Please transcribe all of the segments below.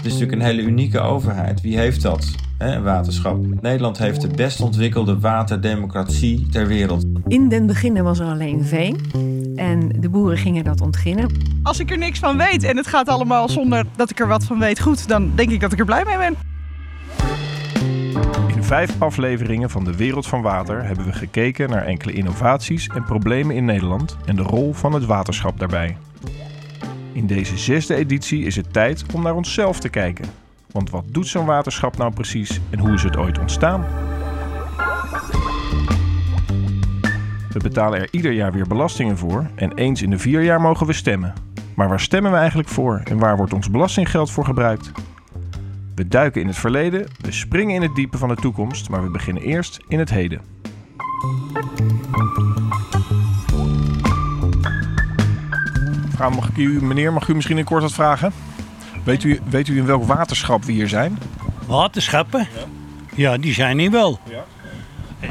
Het is natuurlijk een hele unieke overheid. Wie heeft dat? Hè, een waterschap. Nederland heeft de best ontwikkelde waterdemocratie ter wereld. In den beginnen was er alleen veen. En de boeren gingen dat ontginnen. Als ik er niks van weet en het gaat allemaal zonder dat ik er wat van weet goed, dan denk ik dat ik er blij mee ben. In vijf afleveringen van De Wereld van Water hebben we gekeken naar enkele innovaties en problemen in Nederland en de rol van het waterschap daarbij. In deze zesde editie is het tijd om naar onszelf te kijken. Want wat doet zo'n waterschap nou precies en hoe is het ooit ontstaan? We betalen er ieder jaar weer belastingen voor en eens in de vier jaar mogen we stemmen. Maar waar stemmen we eigenlijk voor en waar wordt ons belastinggeld voor gebruikt? We duiken in het verleden, we springen in het diepe van de toekomst, maar we beginnen eerst in het heden. Mag ik u, meneer, mag ik u misschien in kort wat vragen? Weet u, weet u in welk waterschap we hier zijn? Waterschappen? Ja, die zijn hier wel. Ja.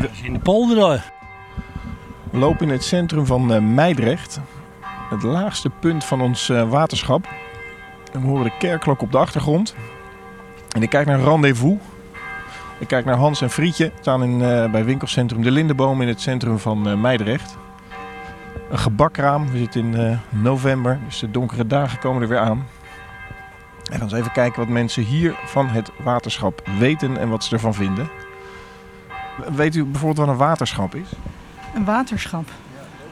Dat is in de polder daar. We lopen in het centrum van eh, Meidrecht, het laagste punt van ons eh, waterschap. En we horen de kerkklok op de achtergrond. En ik kijk naar Rendezvous. Ik kijk naar Hans en Frietje. We staan in, eh, bij winkelcentrum De Lindeboom in het centrum van Meidrecht. Een gebakraam. We zitten in eh, november, dus de donkere dagen komen er weer aan. En gaan eens even kijken wat mensen hier van het waterschap weten en wat ze ervan vinden. Weet u bijvoorbeeld wat een waterschap is? Een waterschap.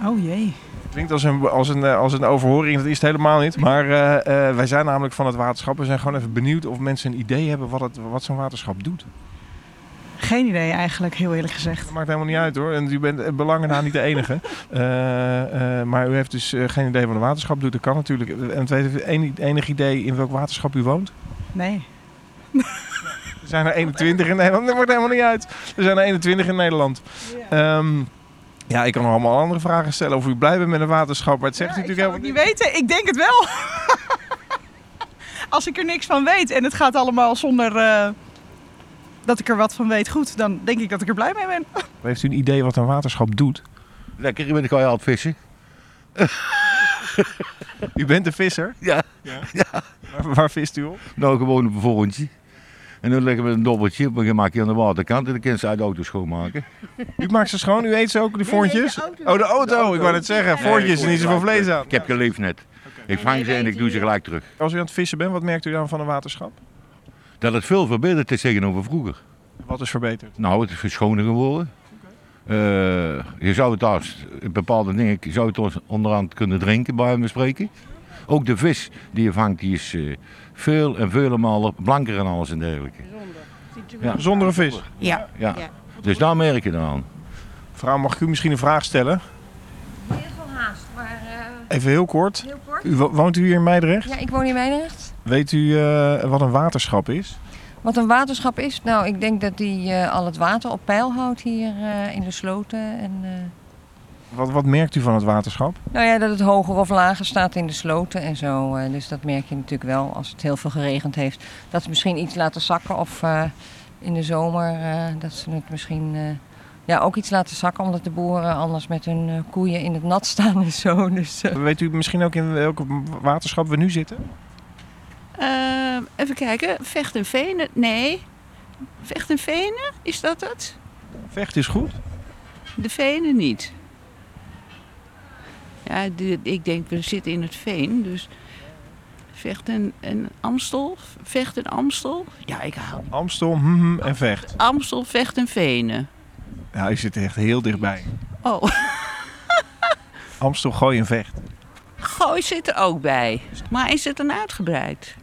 Oh jee. Klinkt als een, als, een, eh, als een overhoring, dat is het helemaal niet. Maar eh, wij zijn namelijk van het waterschap. We zijn gewoon even benieuwd of mensen een idee hebben wat, het, wat zo'n waterschap doet. Geen idee eigenlijk, heel eerlijk gezegd. Dat maakt helemaal niet uit hoor. En u bent eh, belangen na niet de enige. Eh, eh, maar u heeft dus geen idee wat een waterschap doet. Dat kan natuurlijk. En het een, enig idee in welk waterschap u woont? Nee. Er zijn er 21 in Nederland. Dat wordt helemaal niet uit. Er zijn er 21 in Nederland. Ehm, ja, ik kan nog allemaal andere vragen stellen of u blij bent met een waterschap. Maar het zegt ik natuurlijk helemaal het niet weten. Ik denk het wel. Als ik er niks van weet en het gaat allemaal zonder dat ik er wat van weet goed, dan denk ik dat ik er blij mee ben. Heeft u een idee wat een waterschap doet? Lekker, je bent kan je altijd vissen. U bent een visser. Ja. Waar, waar vist u op? Nou, gewoon op een vorentje. En dan leggen we een dobbeltje op en dan maak je aan de waterkant en dan je ze uit de auto schoonmaken. U maakt ze schoon, u eet ze ook, die voortjes? Oh, de auto. Ik wou net zeggen, voortjes en niet zoveel vlees aan. Ik heb geleefd net. Ik vang ze en ik doe ze gelijk terug. Als u aan het vissen bent, wat merkt u dan van een waterschap? Dat het veel verbeterd is tegenover vroeger. Wat is verbeterd? Nou, het is verschoner geworden. Eh, je zou het als bepaalde dingen, je zou het ons onderhand kunnen drinken bij hem spreken. Ook de vis die je vangt, die is eh, veel en vele malen blanker en alles en dergelijke. Ja. Zonder een vis. Ja. Ja. Dus daar merk je dan aan. Mevrouw, mag ik u misschien een vraag stellen? Heel veel haast, maar Even heel kort. heel kort. U, wo- woont u hier in Meidrecht? Ja, ik woon in Meidrecht. Weet u eh, wat een waterschap is? Wat een waterschap is? Nou, ik denk dat die eh, al het water op peil houdt hier eh, in de sloten. En, Wat, wat merkt u van het waterschap? nou ja, dat het hoger of lager staat in de sloten en zo. dus dat merk je natuurlijk wel als het heel veel geregend heeft. Dat ze misschien iets laten zakken of in de zomer dat ze het misschien... ja, ook iets laten zakken, omdat de boeren anders met hun koeien in het nat staan en zo. Dus, Weet u misschien ook in welk waterschap we nu zitten? Ehm, even kijken. Vecht en Venen? Nee. Vecht en Venen? Is dat het? Vecht is goed. De Venen niet. Ja, de- ik denk we zitten in het Veen, dus Vecht en, en Amstel. Vecht en Amstel. Ja, ik haal Amstel, mhm, en Vecht. Amstel, Vecht en Venen. Ja, u zit echt heel dichtbij. Oh, Amstel, Gooi en Vecht. Gooi zit er ook bij. Maar is het dan uitgebreid?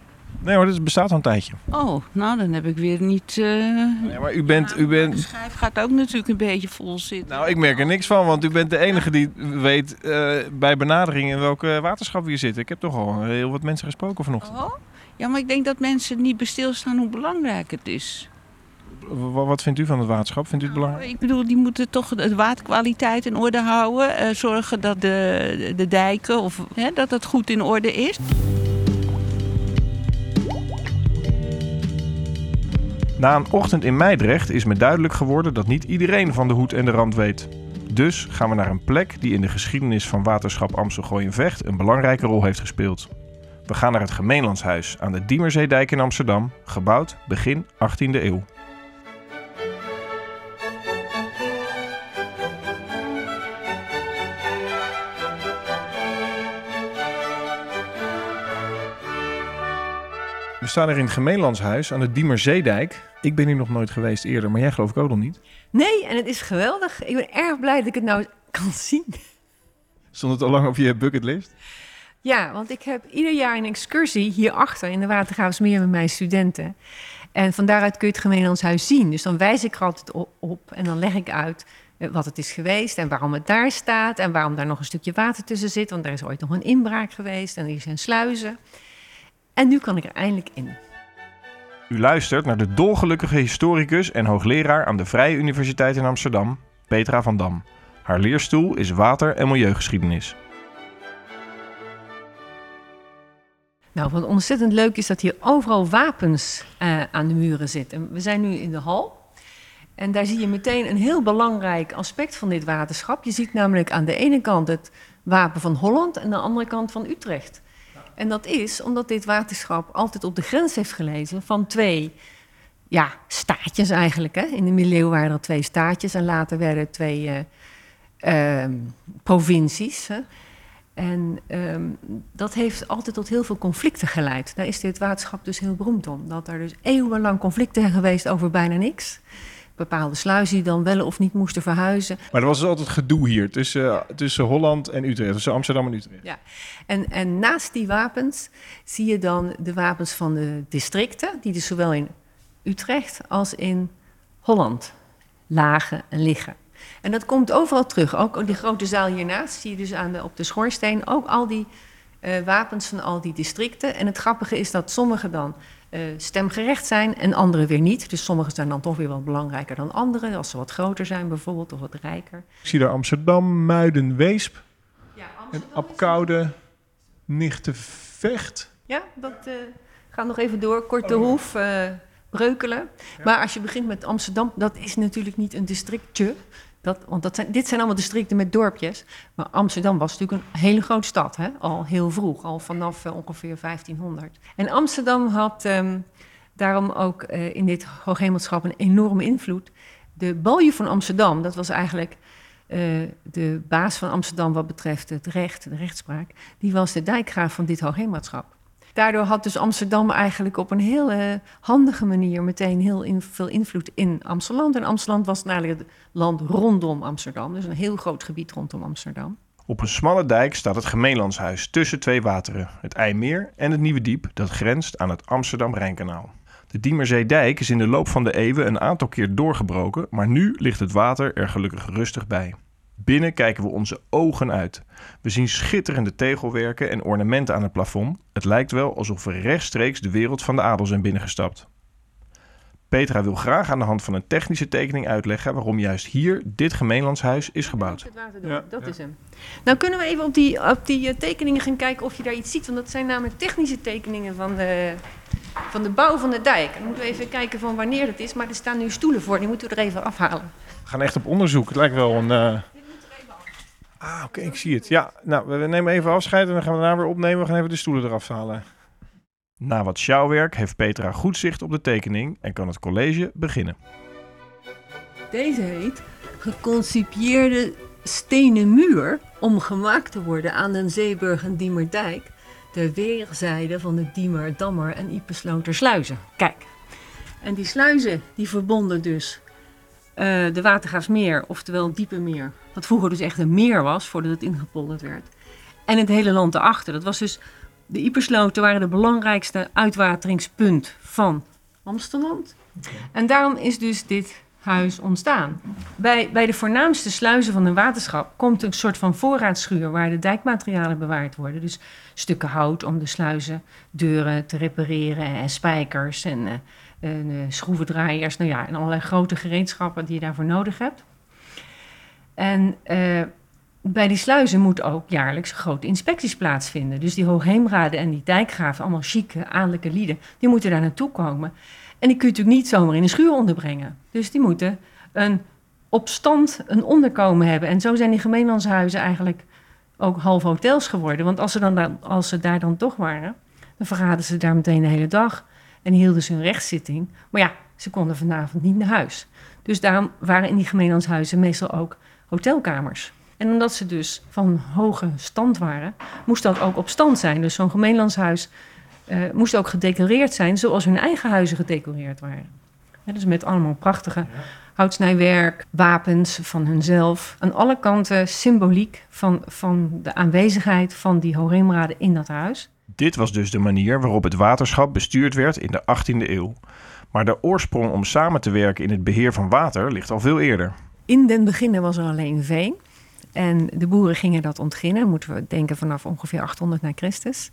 Nee hoor, dit bestaat al een tijdje. Oh, nou dan heb ik weer niet... eh, Nee, maar u bent, u De bent... schijf gaat ook natuurlijk een beetje vol zitten. Nou, ik merk er niks van, want u bent de enige die weet eh, bij benadering in welke waterschap we hier zitten. Ik heb toch al heel wat mensen gesproken vanochtend. Oh? Ja, maar ik denk dat mensen niet bij stilstaan hoe belangrijk het is. Wa- Wat vindt u van het waterschap? Vindt u het belangrijk? Ik bedoel, die moeten toch de waterkwaliteit in orde houden. eh, zorgen dat de, de dijken, of, hè, dat het goed in orde is. Na een ochtend in Meidrecht is me duidelijk geworden dat niet iedereen van de hoed en de rand weet. Dus gaan we naar een plek die in de geschiedenis van waterschap Amstel Gooi en Vecht een belangrijke rol heeft gespeeld. We gaan naar het gemeenlandshuis aan de Diemerzeedijk in Amsterdam, gebouwd begin 18e eeuw. Staan hier in het gemeenlandshuis aan de Diemerzeedijk. Ik ben hier nog nooit geweest eerder, maar jij geloof ik ook nog niet. Nee, en het is geweldig. Ik ben erg blij dat ik het nou kan zien. Stond het al lang op je bucketlist? Ja, want ik heb ieder jaar een excursie hierachter in de Watergraafsmeer met mijn studenten. En van daaruit kun je het gemeenlandshuis zien. Dus dan wijs ik er altijd op en dan leg ik uit eh, wat het is geweest en waarom het daar staat en waarom daar nog een stukje water tussen zit. Want er is ooit nog een inbraak geweest en er zijn sluizen. En nu kan ik er eindelijk in. U luistert naar de dolgelukkige historicus en hoogleraar aan de Vrije Universiteit in Amsterdam, Petra van Dam. Haar leerstoel is water- en milieugeschiedenis. Nou, wat ontzettend leuk is dat hier overal wapens eh, aan de muren zitten. We zijn nu in de hal. En daar zie je meteen een heel belangrijk aspect van dit waterschap. Je ziet namelijk aan de ene kant het wapen van Holland en aan de andere kant van Utrecht. En dat is omdat dit waterschap altijd op de grens heeft gelezen van twee ja, staatjes eigenlijk. Hè. In de middeleeuwen waren er twee staatjes en later werden het twee eh, ehm, provincies. Hè. En ehm, dat heeft altijd tot heel veel conflicten geleid. Daar is dit waterschap dus heel beroemd om. Dat er dus eeuwenlang conflicten zijn geweest over bijna niks. Bepaalde sluizen die dan wel of niet moesten verhuizen. Maar er was dus altijd gedoe hier tussen, tussen Holland en Utrecht, tussen Amsterdam en Utrecht. En, en naast die wapens zie je dan de wapens van de districten, die dus zowel in Utrecht als in Holland lagen en liggen. En dat komt overal terug. Ook die grote zaal hiernaast zie je dus aan de, op de schoorsteen ook al die eh, wapens van al die districten. En het grappige is dat sommige dan eh, stemgerecht zijn en andere weer niet. Dus sommige zijn dan toch weer wat belangrijker dan andere, als ze wat groter zijn bijvoorbeeld of wat rijker. Ik zie daar Amsterdam, Muiden, Weesp Ja, en Apkoude, Nichtenvecht. Ja, dat eh, gaat nog even door. Korte Hoef, eh, Breukelen. Maar als je begint met Amsterdam, dat is natuurlijk niet een districtje. Dat, want dat zijn, dit zijn allemaal districten met dorpjes. Maar Amsterdam was natuurlijk een hele grote stad, hè? al heel vroeg, al vanaf eh, ongeveer 1500. En Amsterdam had ehm, daarom ook eh, in dit hooghemelschap een enorme invloed. De balje van Amsterdam, dat was eigenlijk eh, de baas van Amsterdam wat betreft het recht, de rechtspraak, die was de dijkgraaf van dit hoogheemraadschap. Daardoor had dus Amsterdam eigenlijk op een heel eh, handige manier meteen heel veel invloed in Amsterdam. En Amsterdam was eigenlijk het land rondom Amsterdam, dus een heel groot gebied rondom Amsterdam. Op een smalle dijk staat het gemeenlandshuis tussen twee wateren, het IJmeer en het Nieuwe Diep, dat grenst aan het Amsterdam-Rijnkanaal. De Diemerzeedijk is in de loop van de eeuwen een aantal keer doorgebroken, maar nu ligt het water er gelukkig rustig bij. Binnen kijken we onze ogen uit. We zien schitterende tegelwerken en ornamenten aan het plafond. Het lijkt wel alsof we rechtstreeks de wereld van de adel zijn binnengestapt. Petra wil graag aan de hand van een technische tekening uitleggen waarom juist hier dit gemeenlandshuis is gebouwd. Het Ja, dat is hem. Nou kunnen we even op die, op die eh, tekeningen gaan kijken of je daar iets ziet. Want dat zijn namelijk technische tekeningen van de, van de bouw van de dijk. Dan moeten we even kijken van wanneer dat is. Maar er staan nu stoelen voor, die moeten we er even afhalen. We gaan echt op onderzoek. Het lijkt wel een. eh, Ah, oké, ik zie het. Ja, nou, we nemen even afscheid en dan gaan we daarna weer opnemen. We gaan even de stoelen eraf halen. Na wat sjouwwerk heeft Petra goed zicht op de tekening en kan het college beginnen. Deze heet geconcipieerde stenen muur om gemaakt te worden aan de Zeeburg en Diemerdijk ter weerzijde van de Diemer, Dammer en Iepersloter sluizen. Kijk, en die sluizen die verbonden dus de Watergraafsmeer, oftewel Diepe Meer, wat vroeger dus echt een meer was voordat het ingepolderd werd, en het hele land erachter. Dat was dus, de Iepersloten waren de belangrijkste uitwateringspunt van Amsterdam. En daarom is dus dit huis ontstaan. Bij, bij de voornaamste sluizen van een waterschap komt een soort van voorraadschuur waar de dijkmaterialen bewaard worden. Dus stukken hout om de sluizen, deuren te repareren en spijkers en, eh, en, eh, schroevendraaiers. Nou ja, en allerlei grote gereedschappen die je daarvoor nodig hebt. En eh, bij die sluizen moeten ook jaarlijks grote inspecties plaatsvinden. Dus die hoogheemraden en die dijkgraven, allemaal chique, adellijke lieden, die moeten daar naartoe komen. En die kun je natuurlijk niet zomaar in een schuur onderbrengen. Dus die moeten een op stand een onderkomen hebben. En zo zijn die gemeenlandshuizen eigenlijk ook half hotels geworden. Want als ze, dan als ze daar dan toch waren, Dan vergaderden ze daar meteen de hele dag en hielden ze een rechtszitting. Maar ja, ze konden vanavond niet naar huis. Dus daarom waren in die gemeenlandshuizen meestal ook hotelkamers. En omdat ze dus van hoge stand waren, moest dat ook op stand zijn. Dus zo'n gemeenlandshuis eh, moest ook gedecoreerd zijn zoals hun eigen huizen gedecoreerd waren. Ja, dus met allemaal prachtige houtsnijwerk, wapens van hunzelf. Aan alle kanten symboliek van, van de aanwezigheid van die Horeemraden in dat huis. Dit was dus de manier waarop het waterschap bestuurd werd in de 18e eeuw. Maar de oorsprong om samen te werken in het beheer van water ligt al veel eerder. In den beginnen was er alleen veen. En de boeren gingen dat ontginnen, moeten we denken vanaf ongeveer 800 na Christus.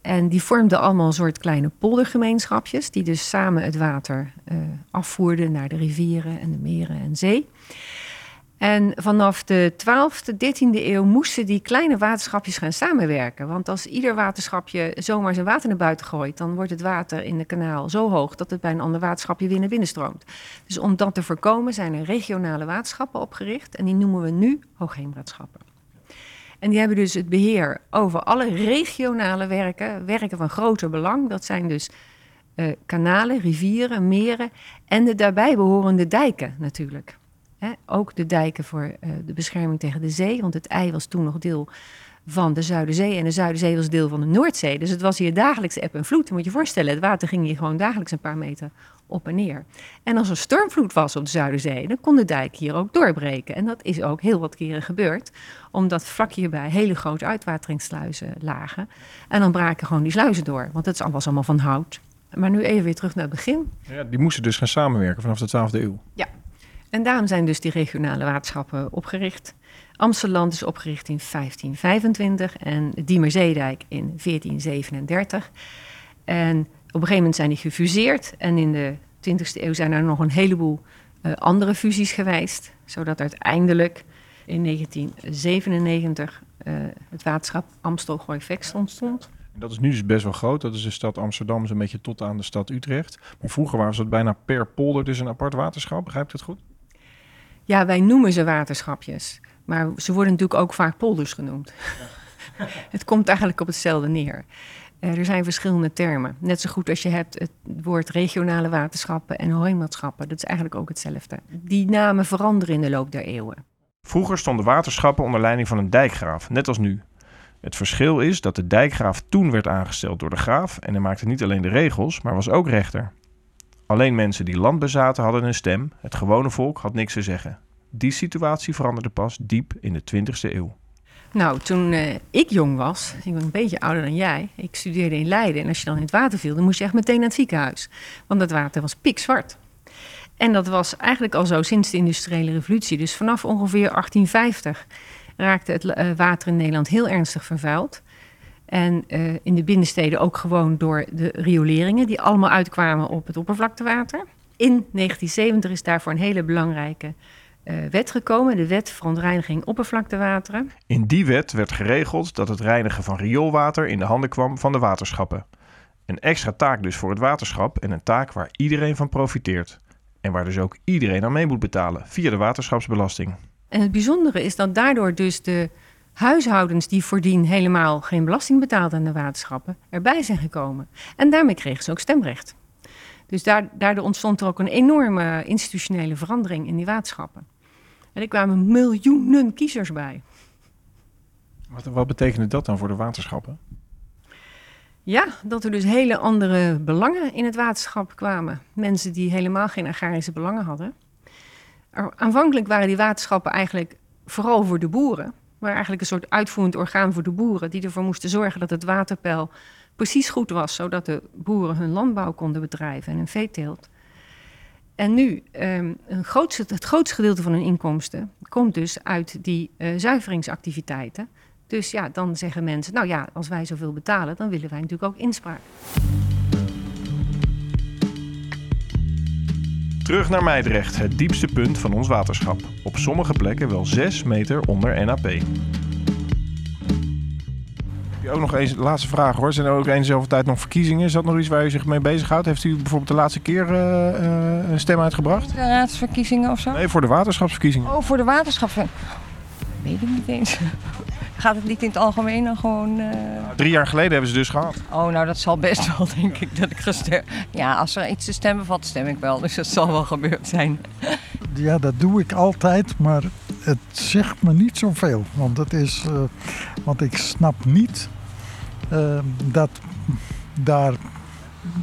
En die vormden allemaal een soort kleine poldergemeenschapjes, die dus samen het water uh, afvoerden naar de rivieren en de meren en zee. En vanaf de 12e, 13e eeuw moesten die kleine waterschapjes gaan samenwerken. Want als ieder waterschapje zomaar zijn water naar buiten gooit, dan wordt het water in de kanaal zo hoog dat het bij een ander waterschapje weer naar binnen stroomt. Dus om dat te voorkomen zijn er regionale waterschappen opgericht en die noemen we nu hoogheemraadschappen. En die hebben dus het beheer over alle regionale werken, werken van groter belang. Dat zijn dus uh, kanalen, rivieren, meren en de daarbij behorende dijken natuurlijk. Hè, ook de dijken voor uh, de bescherming tegen de zee, want het ei was toen nog deel van de Zuiderzee en de Zuiderzee was deel van de Noordzee. Dus het was hier dagelijks eb en vloed. Je moet je voorstellen, het water ging hier gewoon dagelijks een paar meter op en neer. En als er stormvloed was op de Zuiderzee, dan kon de dijk hier ook doorbreken. En dat is ook heel wat keren gebeurd, omdat vlak hierbij hele grote uitwateringssluizen lagen. En dan braken gewoon die sluizen door, want het was allemaal van hout. Maar nu even weer terug naar het begin. Ja, die moesten dus gaan samenwerken vanaf de 12e eeuw. Ja, en daarom zijn dus die regionale waterschappen opgericht. Amsterdam is opgericht in 1525 en Diemerzeedijk in 1437. En op een gegeven moment zijn die gefuseerd. En in de 20e eeuw zijn er nog een heleboel uh, andere fusies geweest. Zodat uiteindelijk in 1997 uh, het waterschap Amstel-Gooi-Vext ontstond. Dat is nu dus best wel groot. Dat is de stad Amsterdam, zo'n beetje tot aan de stad Utrecht. Maar vroeger was het bijna per polder dus een apart waterschap. Begrijp ik dat goed? Ja, wij noemen ze waterschapjes. Maar ze worden natuurlijk ook vaak polders genoemd. het komt eigenlijk op hetzelfde neer. Uh, er zijn verschillende termen. Net zo goed als je hebt het woord regionale waterschappen en hoogmaatschappen. Dat is eigenlijk ook hetzelfde. Die namen veranderen in de loop der eeuwen. Vroeger stonden waterschappen onder leiding van een dijkgraaf, net als nu. Het verschil is dat de dijkgraaf toen werd aangesteld door de graaf en hij maakte niet alleen de regels, maar was ook rechter. Alleen mensen die land bezaten hadden een stem, het gewone volk had niks te zeggen. Die situatie veranderde pas diep in de 20e eeuw. Nou, toen uh, ik jong was, ik ben een beetje ouder dan jij, ik studeerde in Leiden. En als je dan in het water viel, dan moest je echt meteen naar het ziekenhuis. Want het water was pikzwart. En dat was eigenlijk al zo sinds de industriële revolutie. Dus vanaf ongeveer 1850 raakte het uh, water in Nederland heel ernstig vervuild. En uh, in de binnensteden ook gewoon door de rioleringen, die allemaal uitkwamen op het oppervlaktewater. In 1970 is daarvoor een hele belangrijke uh, wet gekomen, de Wet Verontreiniging Oppervlaktewateren. In die wet werd geregeld dat het reinigen van rioolwater in de handen kwam van de waterschappen. Een extra taak dus voor het waterschap en een taak waar iedereen van profiteert. En waar dus ook iedereen aan mee moet betalen via de waterschapsbelasting. En het bijzondere is dat daardoor dus de huishoudens die voordien helemaal geen belasting betaalden aan de waterschappen, erbij zijn gekomen. En daarmee kregen ze ook stemrecht. Dus daar, daardoor ontstond er ook een enorme institutionele verandering in die waterschappen. En er kwamen miljoenen kiezers bij. Wat, wat betekende dat dan voor de waterschappen? Ja, dat er dus hele andere belangen in het waterschap kwamen. Mensen die helemaal geen agrarische belangen hadden. Aanvankelijk waren die waterschappen eigenlijk vooral voor de boeren. Maar eigenlijk een soort uitvoerend orgaan voor de boeren... die ervoor moesten zorgen dat het waterpeil precies goed was... zodat de boeren hun landbouw konden bedrijven en hun veeteelt. En nu, um, een grootste, het grootste gedeelte van hun inkomsten komt dus uit die uh, zuiveringsactiviteiten. Dus ja, dan zeggen mensen, nou ja, als wij zoveel betalen, dan willen wij natuurlijk ook inspraak. Terug naar Meidrecht, het diepste punt van ons waterschap. Op sommige plekken wel 6 meter onder NAP. Ook nog eens, de laatste vraag hoor. Zijn er ook eens zoveel tijd nog verkiezingen? Is dat nog iets waar u zich mee bezighoudt? Heeft u bijvoorbeeld de laatste keer uh, uh, een stem uitgebracht? De raadsverkiezingen of zo? Nee, voor de waterschapsverkiezingen. Oh, voor de waterschapsverkiezingen. Weet ik niet eens. Gaat het niet in het algemeen dan gewoon... eh, Drie jaar geleden hebben ze dus gehad. Oh, nou dat zal best wel, denk ik, dat ik gestemd... Ja, als er iets te stemmen valt, stem ik wel. Dus dat zal wel gebeurd zijn. Ja, dat doe ik altijd, maar het zegt me niet zoveel. Want, het is, eh, want ik snap niet eh, dat daar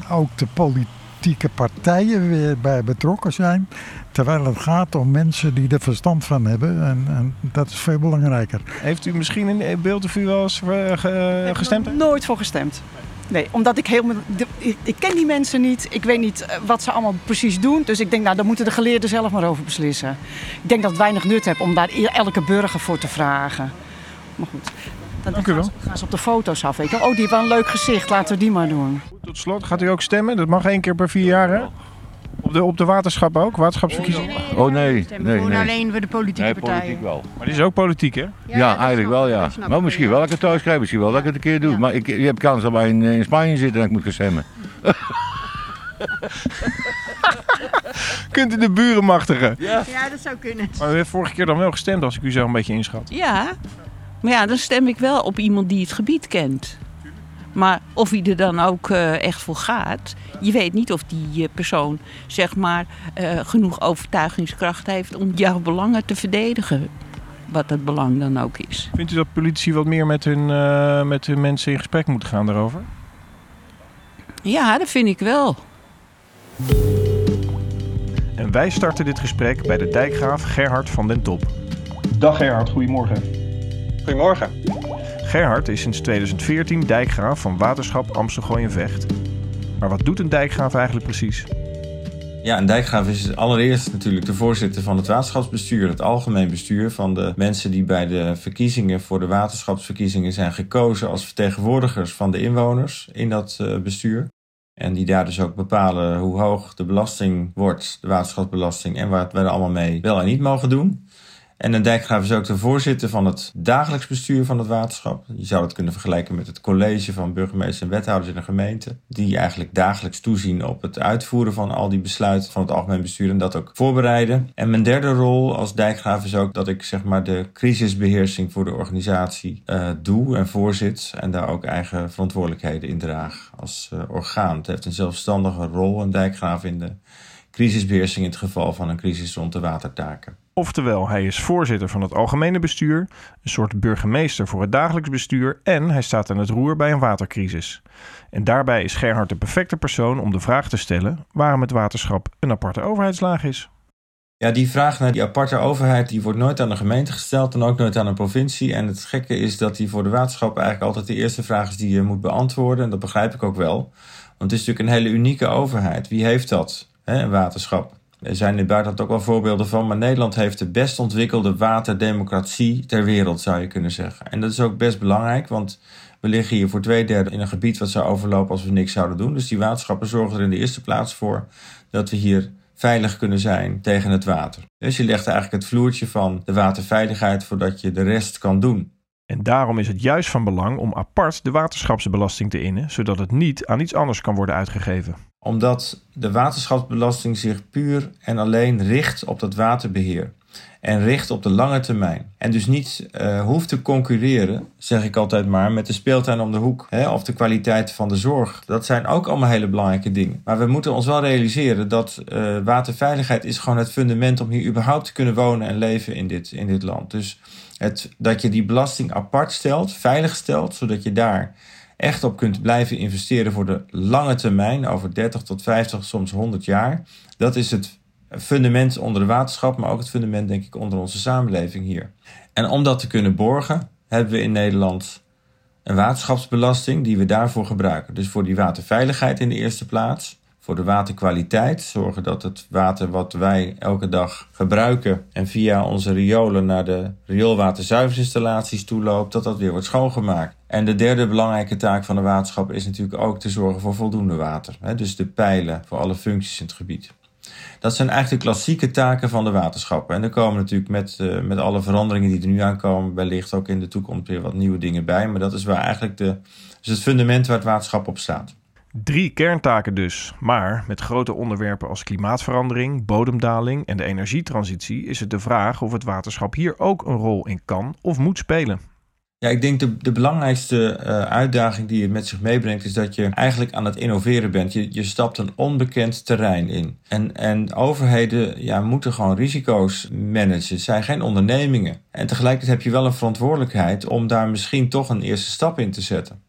ook de politieke partijen weer bij betrokken zijn. Terwijl het gaat om mensen die er verstand van hebben. En, en dat is veel belangrijker. Heeft u misschien een beeld of u wel eens eh, ge- gestemd? Nooit voor gestemd. Nee, omdat ik helemaal. Ik, ken die mensen niet. Ik weet niet eh, wat ze allemaal precies doen. Dus ik denk, nou, daar moeten de geleerden zelf maar over beslissen. Ik denk dat het weinig nut heeft om daar elke burger voor te vragen. Maar goed. Dan Dank u gaan ze, gaan ze op de foto's af. Weet je. Oh, die heeft wel een leuk gezicht. Laten we die maar doen. Tot slot, gaat u ook stemmen? Dat mag één keer per vier jaar, hè? Op de, op de waterschap ook, waterschapsverkiezingen. Oh nee, nee, Gewoon nee. alleen voor de politieke Nee, partijen. politiek wel. Maar die is ook politiek, hè? Ja, eigenlijk wel, ja. Maar misschien wel dat ik het thuis krijg, misschien wel dat ik het een keer doe. Maar ik, je hebt kans dat wij in, in Spanje zitten en ik moet gaan stemmen. Kunt u de buren machtigen? Ja, dat zou kunnen. Maar u heeft vorige keer dan wel gestemd, als ik u zo een beetje inschat. Ja, maar ja, dan stem ik wel op iemand die het gebied kent. Maar of hij er dan ook eh, echt voor gaat, je weet niet of die eh, persoon zeg maar eh, genoeg overtuigingskracht heeft om jouw belangen te verdedigen. Wat het belang dan ook is. Vindt u dat politici wat meer met hun, eh, met hun mensen in gesprek moeten gaan daarover? Ja, dat vind ik wel. En wij starten dit gesprek bij de dijkgraaf Gerhard van den Top. Dag Gerhard, goedemorgen. Goedemorgen. Gerhard is sinds 2014 dijkgraaf van waterschap Amstelgooi en Vecht. Maar wat doet een dijkgraaf eigenlijk precies? Ja, een dijkgraaf is allereerst natuurlijk de voorzitter van het waterschapsbestuur, het algemeen bestuur van de mensen die bij de verkiezingen voor de waterschapsverkiezingen zijn gekozen als vertegenwoordigers van de inwoners in dat eh, bestuur. En die daar dus ook bepalen hoe hoog de belasting wordt, de waterschapsbelasting, en wat wij er allemaal mee wel en niet mogen doen. En een dijkgraaf is ook de voorzitter van het dagelijks bestuur van het waterschap. Je zou het kunnen vergelijken met het college van burgemeester en wethouders in een gemeente. Die eigenlijk dagelijks toezien op het uitvoeren van al die besluiten van het algemeen bestuur en dat ook voorbereiden. En mijn derde rol als dijkgraaf is ook dat ik zeg maar de crisisbeheersing voor de organisatie eh, doe en voorzit. En daar ook eigen verantwoordelijkheden in draag als eh, orgaan. Het heeft een zelfstandige rol, een dijkgraaf in de crisisbeheersing in het geval van een crisis rond de watertaken. Oftewel, hij is voorzitter van het algemene bestuur, een soort burgemeester voor het dagelijks bestuur en hij staat aan het roer bij een watercrisis. En daarbij is Gerhard de perfecte persoon om de vraag te stellen waarom het waterschap een aparte overheidslaag is. Ja, die vraag naar die aparte overheid die wordt nooit aan de gemeente gesteld en ook nooit aan een provincie. En het gekke is dat die voor de waterschap eigenlijk altijd de eerste vraag is die je moet beantwoorden. En dat begrijp ik ook wel. Want het is natuurlijk een hele unieke overheid. Wie heeft dat, hè, waterschap? Er zijn in het buitenland ook wel voorbeelden van, maar Nederland heeft de best ontwikkelde waterdemocratie ter wereld, zou je kunnen zeggen. En dat is ook best belangrijk, want we liggen hier voor twee derde in een gebied wat zou overlopen als we niks zouden doen. Dus die waterschappen zorgen er in de eerste plaats voor dat we hier veilig kunnen zijn tegen het water. Dus je legt eigenlijk het vloertje van de waterveiligheid voordat je de rest kan doen. En daarom is het juist van belang om apart de waterschapsbelasting te innen, zodat het niet aan iets anders kan worden uitgegeven. Omdat de waterschapsbelasting zich puur en alleen richt op dat waterbeheer. En richt op de lange termijn. En dus niet uh, hoeft te concurreren, zeg ik altijd maar, met de speeltuin om de hoek. Hè, of de kwaliteit van de zorg. Dat zijn ook allemaal hele belangrijke dingen. Maar we moeten ons wel realiseren dat uh, waterveiligheid is gewoon het fundament om hier überhaupt te kunnen wonen en leven in dit, in dit land. Dus het, dat je die belasting apart stelt, veilig stelt, zodat je daar echt op kunt blijven investeren voor de lange termijn, over 30 tot 50, soms 100 jaar. Dat is het fundament onder de waterschap, maar ook het fundament, denk ik, onder onze samenleving hier. En om dat te kunnen borgen, hebben we in Nederland een waterschapsbelasting die we daarvoor gebruiken. Dus voor die waterveiligheid in de eerste plaats. Voor de waterkwaliteit, zorgen dat het water wat wij elke dag gebruiken en via onze riolen naar de rioolwaterzuiveringsinstallaties toeloopt, dat dat weer wordt schoongemaakt. En de derde belangrijke taak van de waterschap is natuurlijk ook te zorgen voor voldoende water. Dus de pijlen voor alle functies in het gebied. Dat zijn eigenlijk de klassieke taken van de waterschappen. En er komen natuurlijk met, uh, met alle veranderingen die er nu aankomen, wellicht ook in de toekomst weer wat nieuwe dingen bij. Maar dat is waar eigenlijk de, is het fundament waar het waterschap op staat. Drie kerntaken dus, maar met grote onderwerpen als klimaatverandering, bodemdaling en de energietransitie is het de vraag of het waterschap hier ook een rol in kan of moet spelen. Ja, ik denk de, de belangrijkste eh, uitdaging die het met zich meebrengt, is dat je eigenlijk aan het innoveren bent. Je, je stapt een onbekend terrein in. En, en overheden ja, moeten gewoon risico's managen. Het zijn geen ondernemingen. En tegelijkertijd heb je wel een verantwoordelijkheid om daar misschien toch een eerste stap in te zetten.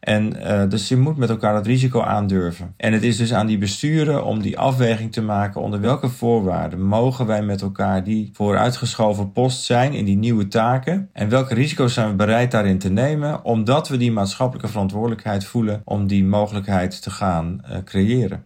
En uh, dus je moet met elkaar dat risico aandurven. En het is dus aan die besturen om die afweging te maken onder welke voorwaarden mogen wij met elkaar die vooruitgeschoven post zijn in die nieuwe taken. En welke risico's zijn we bereid daarin te nemen, omdat we die maatschappelijke verantwoordelijkheid voelen om die mogelijkheid te gaan uh, creëren.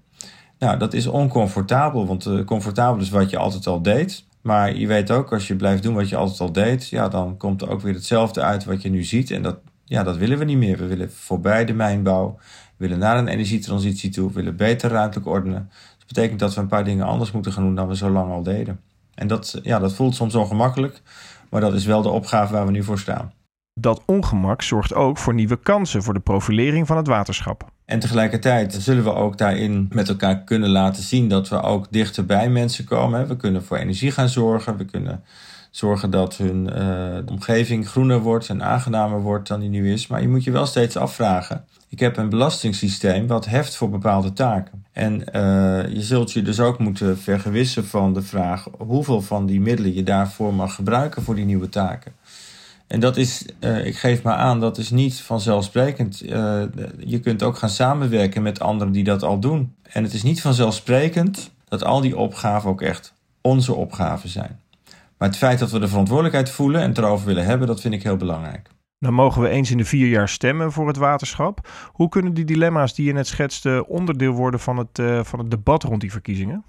Nou, dat is oncomfortabel, want uh, comfortabel is wat je altijd al deed. Maar je weet ook, als je blijft doen wat je altijd al deed, ja, dan komt er ook weer hetzelfde uit wat je nu ziet. En dat, ja, dat willen we niet meer. We willen voorbij de mijnbouw. We willen naar een energietransitie toe. We willen beter ruimtelijk ordenen. Dat betekent dat we een paar dingen anders moeten gaan doen dan we zo lang al deden. En dat, ja, dat voelt soms ongemakkelijk, maar dat is wel de opgave waar we nu voor staan. Dat ongemak zorgt ook voor nieuwe kansen voor de profilering van het waterschap. En tegelijkertijd zullen we ook daarin met elkaar kunnen laten zien dat we ook dichter bij mensen komen. We kunnen voor energie gaan zorgen. We kunnen zorgen dat hun uh, omgeving groener wordt en aangenamer wordt dan die nu is. Maar je moet je wel steeds afvragen. Ik heb een belastingssysteem wat heft voor bepaalde taken. En uh, je zult je dus ook moeten vergewissen van de vraag hoeveel van die middelen je daarvoor mag gebruiken voor die nieuwe taken. En dat is, uh, ik geef maar aan, dat is niet vanzelfsprekend. Je kunt ook gaan samenwerken met anderen die dat al doen. En het is niet vanzelfsprekend dat al die opgaven ook echt onze opgaven zijn. Maar het feit dat we de verantwoordelijkheid voelen en het erover willen hebben, dat vind ik heel belangrijk. Dan mogen we eens in de vier jaar stemmen voor het waterschap. Hoe kunnen die dilemma's die je net schetste onderdeel worden van het, uh, van het debat rond die verkiezingen?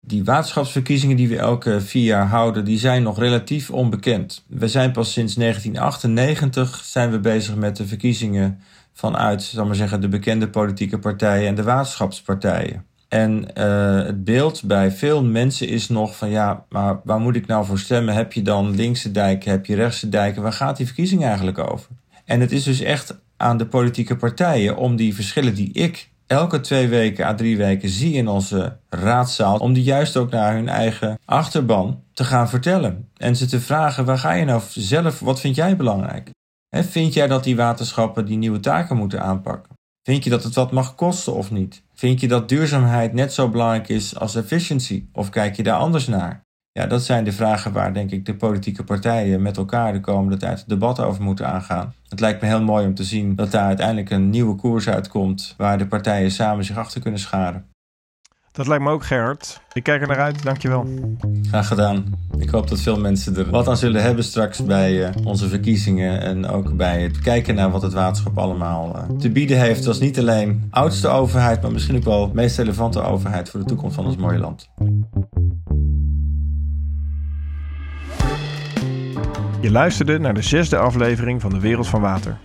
Die waterschapsverkiezingen die we elke vier jaar houden, die zijn nog relatief onbekend. We zijn pas sinds 1998 zijn we bezig met de verkiezingen vanuit, zal maar zeggen, de bekende politieke partijen en de waterschapspartijen. En uh, het beeld bij veel mensen is nog van ja, maar waar moet ik nou voor stemmen? Heb je dan linkse dijken, heb je rechtse dijken? Waar gaat die verkiezing eigenlijk over? En het is dus echt aan de politieke partijen om die verschillen die ik elke twee weken à drie weken zie in onze raadzaal, om die juist ook naar hun eigen achterban te gaan vertellen. En ze te vragen, waar ga je nou zelf, wat vind jij belangrijk? He, vind jij dat die waterschappen die nieuwe taken moeten aanpakken? Vind je dat het wat mag kosten of niet? Vind je dat duurzaamheid net zo belangrijk is als efficiëntie? Of kijk je daar anders naar? Ja, dat zijn de vragen waar denk ik de politieke partijen met elkaar de komende tijd het debat over moeten aangaan. Het lijkt me heel mooi om te zien dat daar uiteindelijk een nieuwe koers uitkomt waar de partijen samen zich achter kunnen scharen. Dat lijkt me ook, Gerard. Ik kijk er naar uit. Dankjewel. Graag gedaan. Ik hoop dat veel mensen er wat aan zullen hebben straks bij uh, onze verkiezingen. En ook bij het kijken naar wat het waterschap allemaal uh, te bieden heeft. Is niet alleen oudste overheid, maar misschien ook wel meest relevante overheid voor de toekomst van ons mooie land. Je luisterde naar de zesde aflevering van De Wereld van Water.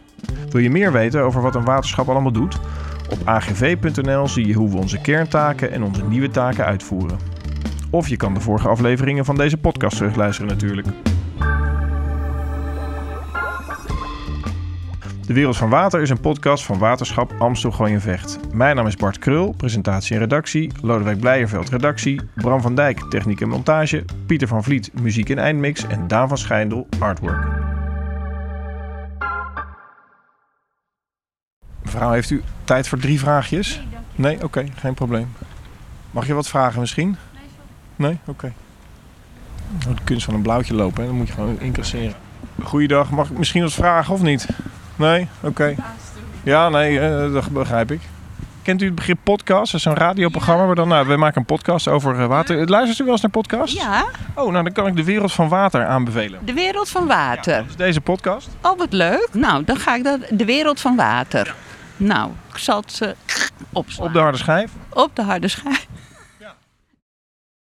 Wil je meer weten over wat een waterschap allemaal doet? Op agv.nl zie je hoe we onze kerntaken en onze nieuwe taken uitvoeren. Of je kan de vorige afleveringen van deze podcast terugluisteren natuurlijk. De Wereld van Water is een podcast van Waterschap Amstel Gooi Vecht. Mijn naam is Bart Krul, presentatie en redactie. Lodewijk Blijerveld, redactie. Bram van Dijk, techniek en montage. Pieter van Vliet, muziek en eindmix. En Daan van Schijndel, artwork. Mevrouw, heeft u tijd voor drie vraagjes? Nee, oké, okay, geen probleem. Mag je wat vragen misschien? Nee, oké. Okay. Oh, de kunst van een blauwtje lopen, hè? dan moet je gewoon incasseren. Goeiedag, mag ik misschien wat vragen of niet? Nee, oké. Okay. Ja, nee, uh, dat begrijp ik. Kent u het begrip podcast? Dat is een radioprogramma waar dan, nou, we maken een podcast over uh, water. Luistert u wel eens naar podcasts? Ja. Oh, nou dan kan ik de wereld van water aanbevelen. De wereld van water. Ja, dat is deze podcast. Oh, wat leuk. Nou, dan ga ik dat. De wereld van water. Nou, ik zal het uh, opslaan. Op de harde schijf? Op de harde schijf.